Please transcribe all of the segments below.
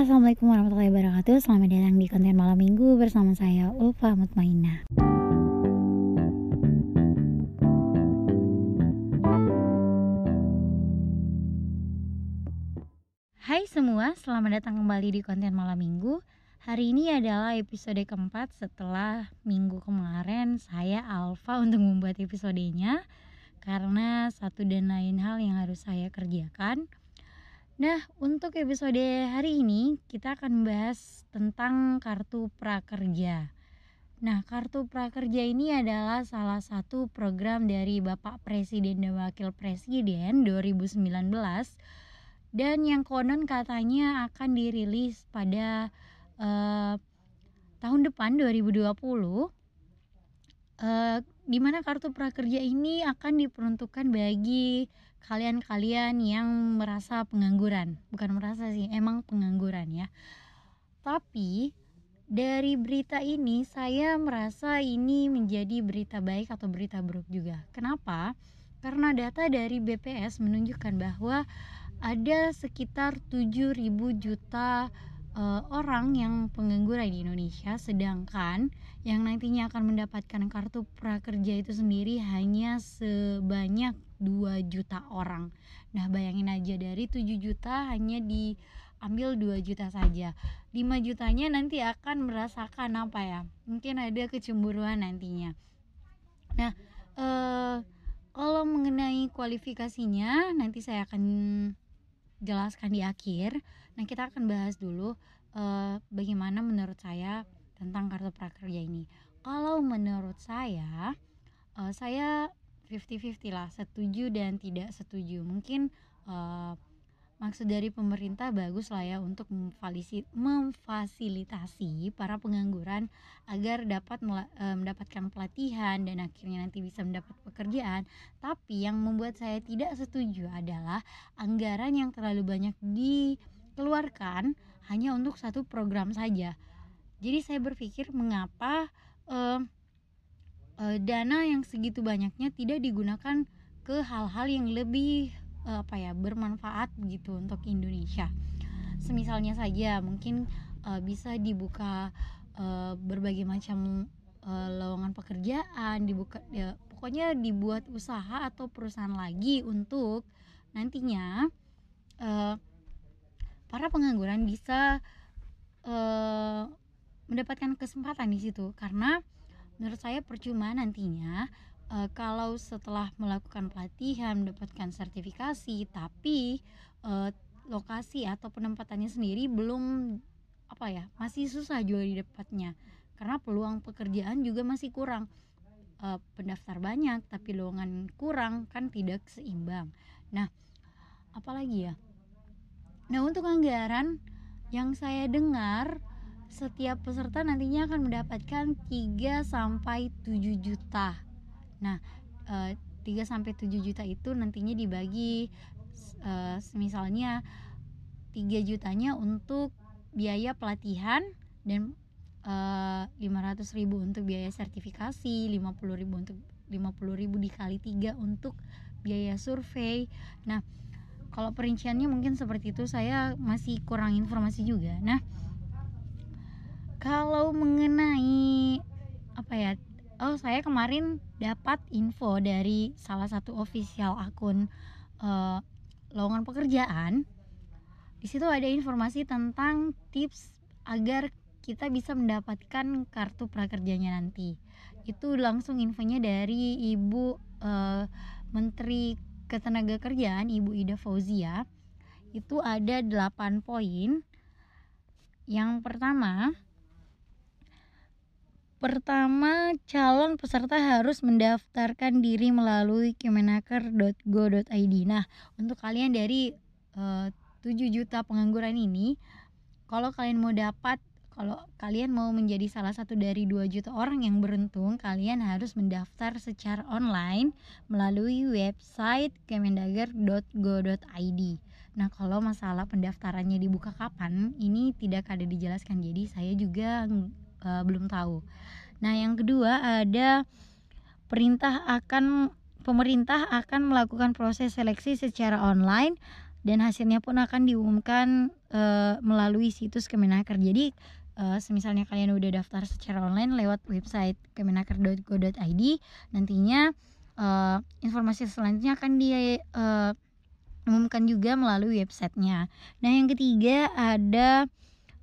Assalamualaikum warahmatullahi wabarakatuh. Selamat datang di konten malam minggu bersama saya Ulfa Mutmainah. Hai semua, selamat datang kembali di konten malam minggu. Hari ini adalah episode keempat setelah minggu kemarin saya Alfa untuk membuat episodenya. Karena satu dan lain hal yang harus saya kerjakan Nah, untuk episode hari ini kita akan membahas tentang kartu prakerja. Nah, kartu prakerja ini adalah salah satu program dari Bapak Presiden dan Wakil Presiden 2019 dan yang konon katanya akan dirilis pada uh, tahun depan 2020 uh, di mana kartu prakerja ini akan diperuntukkan bagi kalian-kalian yang merasa pengangguran? Bukan merasa sih emang pengangguran ya. Tapi dari berita ini saya merasa ini menjadi berita baik atau berita buruk juga. Kenapa? Karena data dari BPS menunjukkan bahwa ada sekitar 7.000 juta uh, orang yang pengangguran di Indonesia sedangkan yang nantinya akan mendapatkan kartu prakerja itu sendiri hanya sebanyak 2 juta orang. Nah bayangin aja dari 7 juta hanya diambil 2 juta saja. 5 jutanya nanti akan merasakan apa ya? Mungkin ada kecemburuan nantinya. Nah eh, kalau mengenai kualifikasinya nanti saya akan jelaskan di akhir. Nah kita akan bahas dulu eh, bagaimana menurut saya tentang kartu prakerja ini. Kalau menurut saya uh, saya 50-50 lah setuju dan tidak setuju. Mungkin uh, maksud dari pemerintah bagus lah ya untuk memfasilitasi para pengangguran agar dapat mendapatkan pelatihan dan akhirnya nanti bisa mendapat pekerjaan. Tapi yang membuat saya tidak setuju adalah anggaran yang terlalu banyak dikeluarkan hanya untuk satu program saja. Jadi saya berpikir mengapa uh, uh, dana yang segitu banyaknya tidak digunakan ke hal-hal yang lebih apa ya bermanfaat gitu untuk Indonesia. Semisalnya saja mungkin uh, bisa dibuka uh, berbagai macam uh, lowongan pekerjaan, dibuka ya, pokoknya dibuat usaha atau perusahaan lagi untuk nantinya uh, para pengangguran bisa uh, mendapatkan kesempatan di situ karena menurut saya percuma nantinya e, kalau setelah melakukan pelatihan mendapatkan sertifikasi tapi e, lokasi atau penempatannya sendiri belum apa ya masih susah juga didapatnya. Karena peluang pekerjaan juga masih kurang. E, pendaftar banyak tapi lowongan kurang kan tidak seimbang. Nah apalagi ya? Nah untuk anggaran yang saya dengar setiap peserta nantinya akan mendapatkan 3 sampai 7 juta. Nah, e, 3 sampai 7 juta itu nantinya dibagi e, misalnya 3 jutanya untuk biaya pelatihan dan e, eh, 500 ribu untuk biaya sertifikasi, 50 ribu untuk 50 ribu dikali 3 untuk biaya survei. Nah, kalau perinciannya mungkin seperti itu saya masih kurang informasi juga. Nah, kalau mengenai apa ya oh saya kemarin dapat info dari salah satu official akun uh, lowongan pekerjaan. Di situ ada informasi tentang tips agar kita bisa mendapatkan kartu prakerjanya nanti. Itu langsung infonya dari ibu uh, menteri ketenagakerjaan ibu Ida Fauzia. Itu ada 8 poin. Yang pertama Pertama, calon peserta harus mendaftarkan diri melalui kemenaker.go.id. Nah, untuk kalian dari uh, eh, 7 juta pengangguran ini, kalau kalian mau dapat kalau kalian mau menjadi salah satu dari 2 juta orang yang beruntung, kalian harus mendaftar secara online melalui website kemendagri.go.id. Nah, kalau masalah pendaftarannya dibuka kapan, ini tidak ada dijelaskan. Jadi saya juga uh, belum tahu. Nah, yang kedua ada perintah akan pemerintah akan melakukan proses seleksi secara online dan hasilnya pun akan diumumkan uh, melalui situs Kemenaker. Jadi uh, semisalnya kalian udah daftar secara online lewat website kemenaker.go.id, nantinya uh, informasi selanjutnya akan di uh, umumkan juga melalui websitenya. Nah yang ketiga ada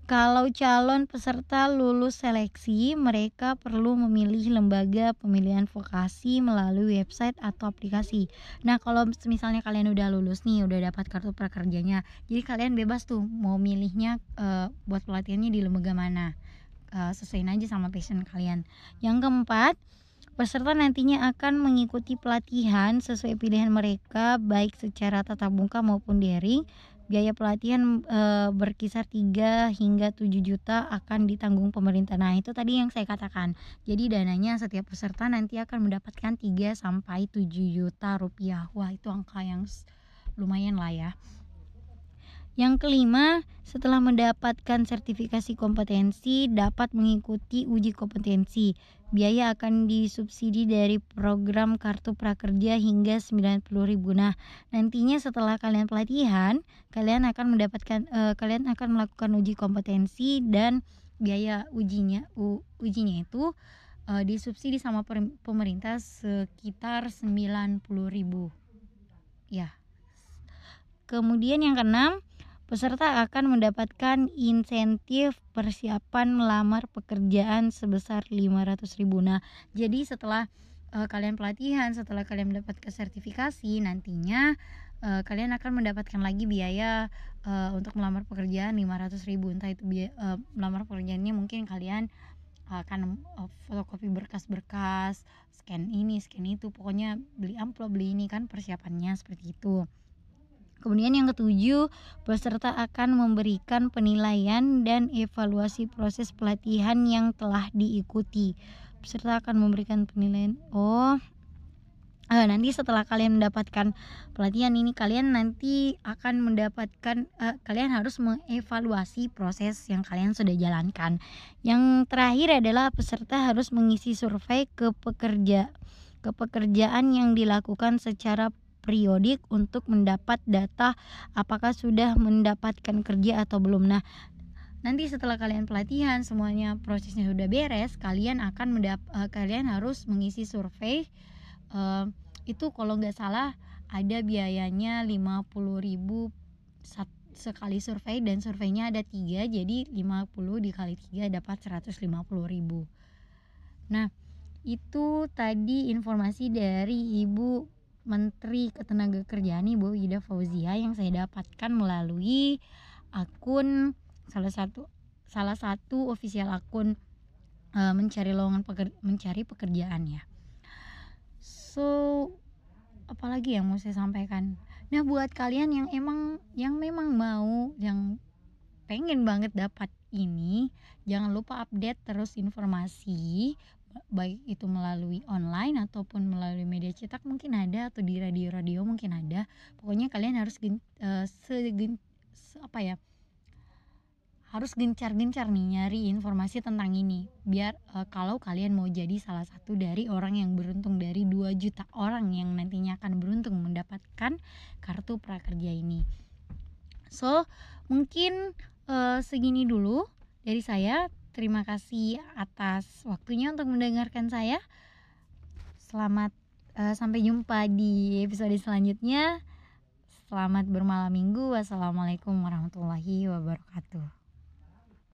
kalau calon peserta lulus seleksi, mereka perlu memilih lembaga pemilihan vokasi melalui website atau aplikasi. Nah, kalau misalnya kalian udah lulus nih, udah dapat kartu prakerjanya, jadi kalian bebas tuh mau milihnya uh, buat pelatihannya di lembaga mana. Uh, sesuaiin aja sama passion kalian. Yang keempat, peserta nantinya akan mengikuti pelatihan sesuai pilihan mereka baik secara tatap muka maupun daring biaya pelatihan e, berkisar 3 hingga 7 juta akan ditanggung pemerintah. Nah, itu tadi yang saya katakan. Jadi dananya setiap peserta nanti akan mendapatkan 3 sampai 7 juta rupiah. Wah, itu angka yang lumayan lah ya. Yang kelima, setelah mendapatkan sertifikasi kompetensi dapat mengikuti uji kompetensi. Biaya akan disubsidi dari program Kartu Prakerja hingga 90.000. Nah, nantinya setelah kalian pelatihan, kalian akan mendapatkan uh, kalian akan melakukan uji kompetensi dan biaya ujinya u, ujinya itu uh, disubsidi sama pemerintah sekitar 90.000. Ya. Kemudian yang keenam, Peserta akan mendapatkan insentif persiapan melamar pekerjaan sebesar 500 ribu. Nah, jadi setelah uh, kalian pelatihan, setelah kalian mendapatkan sertifikasi, nantinya uh, kalian akan mendapatkan lagi biaya uh, untuk melamar pekerjaan 500 ribu. Entah itu biaya, uh, melamar pekerjaannya mungkin kalian akan fotokopi berkas-berkas, scan ini, scan itu, pokoknya beli amplop, beli ini kan persiapannya seperti itu. Kemudian yang ketujuh, peserta akan memberikan penilaian dan evaluasi proses pelatihan yang telah diikuti. Peserta akan memberikan penilaian. Oh, uh, nanti setelah kalian mendapatkan pelatihan ini kalian nanti akan mendapatkan uh, kalian harus mengevaluasi proses yang kalian sudah jalankan yang terakhir adalah peserta harus mengisi survei ke pekerja ke pekerjaan yang dilakukan secara periodik untuk mendapat data apakah sudah mendapatkan kerja atau belum. Nah, nanti setelah kalian pelatihan semuanya prosesnya sudah beres, kalian akan mendap uh, kalian harus mengisi survei uh, itu kalau nggak salah ada biayanya 50.000 sekali survei dan surveinya ada tiga jadi 50 dikali tiga dapat 150.000 nah itu tadi informasi dari ibu Menteri Ketenagakerjaan Ibu Ida Fauzia yang saya dapatkan melalui akun salah satu salah satu official akun e, mencari lowongan peker, mencari pekerjaan ya. So apalagi yang mau saya sampaikan? Nah buat kalian yang emang yang memang mau yang pengen banget dapat ini jangan lupa update terus informasi baik itu melalui online ataupun melalui media cetak mungkin ada atau di radio-radio mungkin ada. Pokoknya kalian harus gen, uh, segen, se, apa ya harus gencar-gencar nih nyari informasi tentang ini. Biar uh, kalau kalian mau jadi salah satu dari orang yang beruntung dari 2 juta orang yang nantinya akan beruntung mendapatkan kartu prakerja ini. So mungkin uh, segini dulu dari saya Terima kasih atas waktunya untuk mendengarkan saya. Selamat uh, sampai jumpa di episode selanjutnya. Selamat bermalam minggu. Wassalamualaikum warahmatullahi wabarakatuh.